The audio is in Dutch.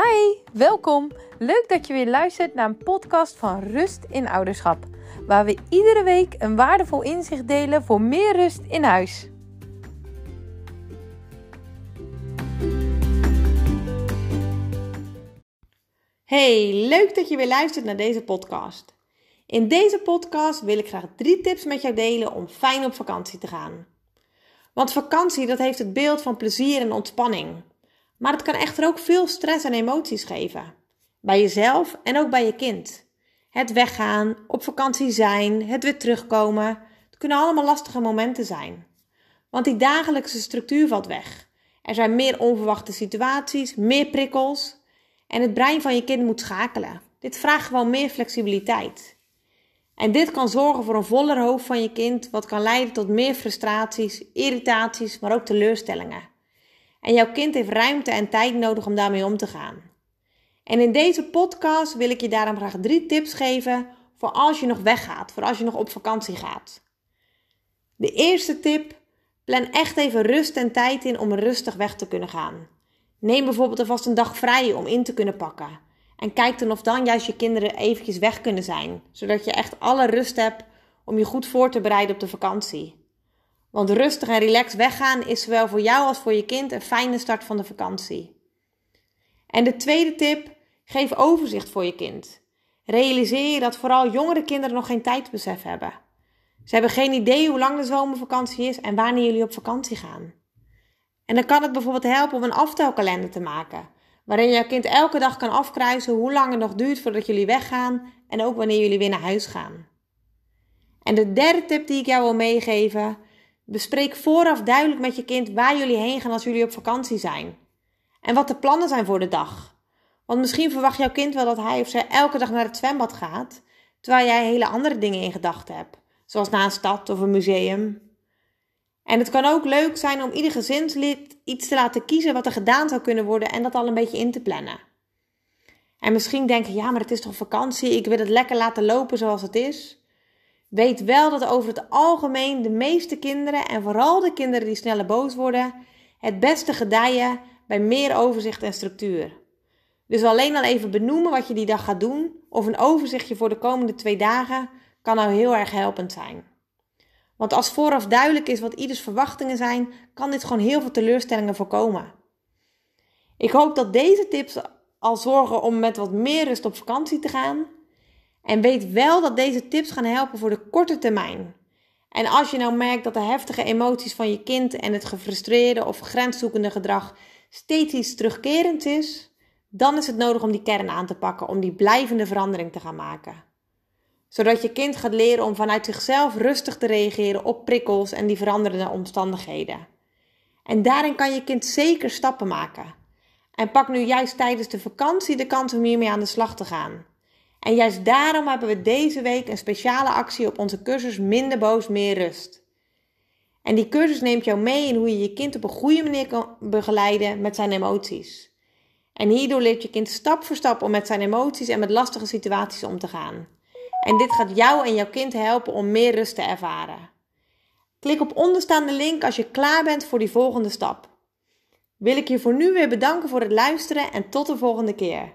Hi, welkom. Leuk dat je weer luistert naar een podcast van Rust in Ouderschap, waar we iedere week een waardevol inzicht delen voor meer rust in huis. Hey, leuk dat je weer luistert naar deze podcast. In deze podcast wil ik graag drie tips met jou delen om fijn op vakantie te gaan. Want vakantie dat heeft het beeld van plezier en ontspanning. Maar het kan echter ook veel stress en emoties geven. Bij jezelf en ook bij je kind. Het weggaan, op vakantie zijn, het weer terugkomen. Het kunnen allemaal lastige momenten zijn. Want die dagelijkse structuur valt weg. Er zijn meer onverwachte situaties, meer prikkels. En het brein van je kind moet schakelen. Dit vraagt gewoon meer flexibiliteit. En dit kan zorgen voor een voller hoofd van je kind, wat kan leiden tot meer frustraties, irritaties, maar ook teleurstellingen. En jouw kind heeft ruimte en tijd nodig om daarmee om te gaan. En in deze podcast wil ik je daarom graag drie tips geven voor als je nog weggaat, voor als je nog op vakantie gaat. De eerste tip: plan echt even rust en tijd in om rustig weg te kunnen gaan. Neem bijvoorbeeld alvast een dag vrij om in te kunnen pakken. En kijk dan of dan juist je kinderen eventjes weg kunnen zijn, zodat je echt alle rust hebt om je goed voor te bereiden op de vakantie. Want rustig en relaxed weggaan is zowel voor jou als voor je kind een fijne start van de vakantie. En de tweede tip: geef overzicht voor je kind. Realiseer je dat vooral jongere kinderen nog geen tijdsbesef hebben. Ze hebben geen idee hoe lang de zomervakantie is en wanneer jullie op vakantie gaan. En dan kan het bijvoorbeeld helpen om een aftelkalender te maken, waarin je kind elke dag kan afkruisen hoe lang het nog duurt voordat jullie weggaan en ook wanneer jullie weer naar huis gaan. En de derde tip die ik jou wil meegeven Bespreek vooraf duidelijk met je kind waar jullie heen gaan als jullie op vakantie zijn. En wat de plannen zijn voor de dag. Want misschien verwacht jouw kind wel dat hij of zij elke dag naar het zwembad gaat, terwijl jij hele andere dingen in gedachten hebt, zoals naar een stad of een museum. En het kan ook leuk zijn om ieder gezinslid iets te laten kiezen wat er gedaan zou kunnen worden en dat al een beetje in te plannen. En misschien denken, ja, maar het is toch vakantie, ik wil het lekker laten lopen zoals het is. Weet wel dat over het algemeen de meeste kinderen, en vooral de kinderen die sneller boos worden, het beste gedijen bij meer overzicht en structuur. Dus alleen al even benoemen wat je die dag gaat doen, of een overzichtje voor de komende twee dagen, kan nou heel erg helpend zijn. Want als vooraf duidelijk is wat ieders verwachtingen zijn, kan dit gewoon heel veel teleurstellingen voorkomen. Ik hoop dat deze tips al zorgen om met wat meer rust op vakantie te gaan en weet wel dat deze tips gaan helpen voor de korte termijn. En als je nou merkt dat de heftige emoties van je kind en het gefrustreerde of grenszoekende gedrag steeds iets terugkerend is, dan is het nodig om die kern aan te pakken, om die blijvende verandering te gaan maken. Zodat je kind gaat leren om vanuit zichzelf rustig te reageren op prikkels en die veranderende omstandigheden. En daarin kan je kind zeker stappen maken. En pak nu juist tijdens de vakantie de kans om hiermee aan de slag te gaan. En juist daarom hebben we deze week een speciale actie op onze cursus Minder Boos, Meer Rust. En die cursus neemt jou mee in hoe je je kind op een goede manier kan begeleiden met zijn emoties. En hierdoor leert je kind stap voor stap om met zijn emoties en met lastige situaties om te gaan. En dit gaat jou en jouw kind helpen om meer rust te ervaren. Klik op onderstaande link als je klaar bent voor die volgende stap. Wil ik je voor nu weer bedanken voor het luisteren en tot de volgende keer.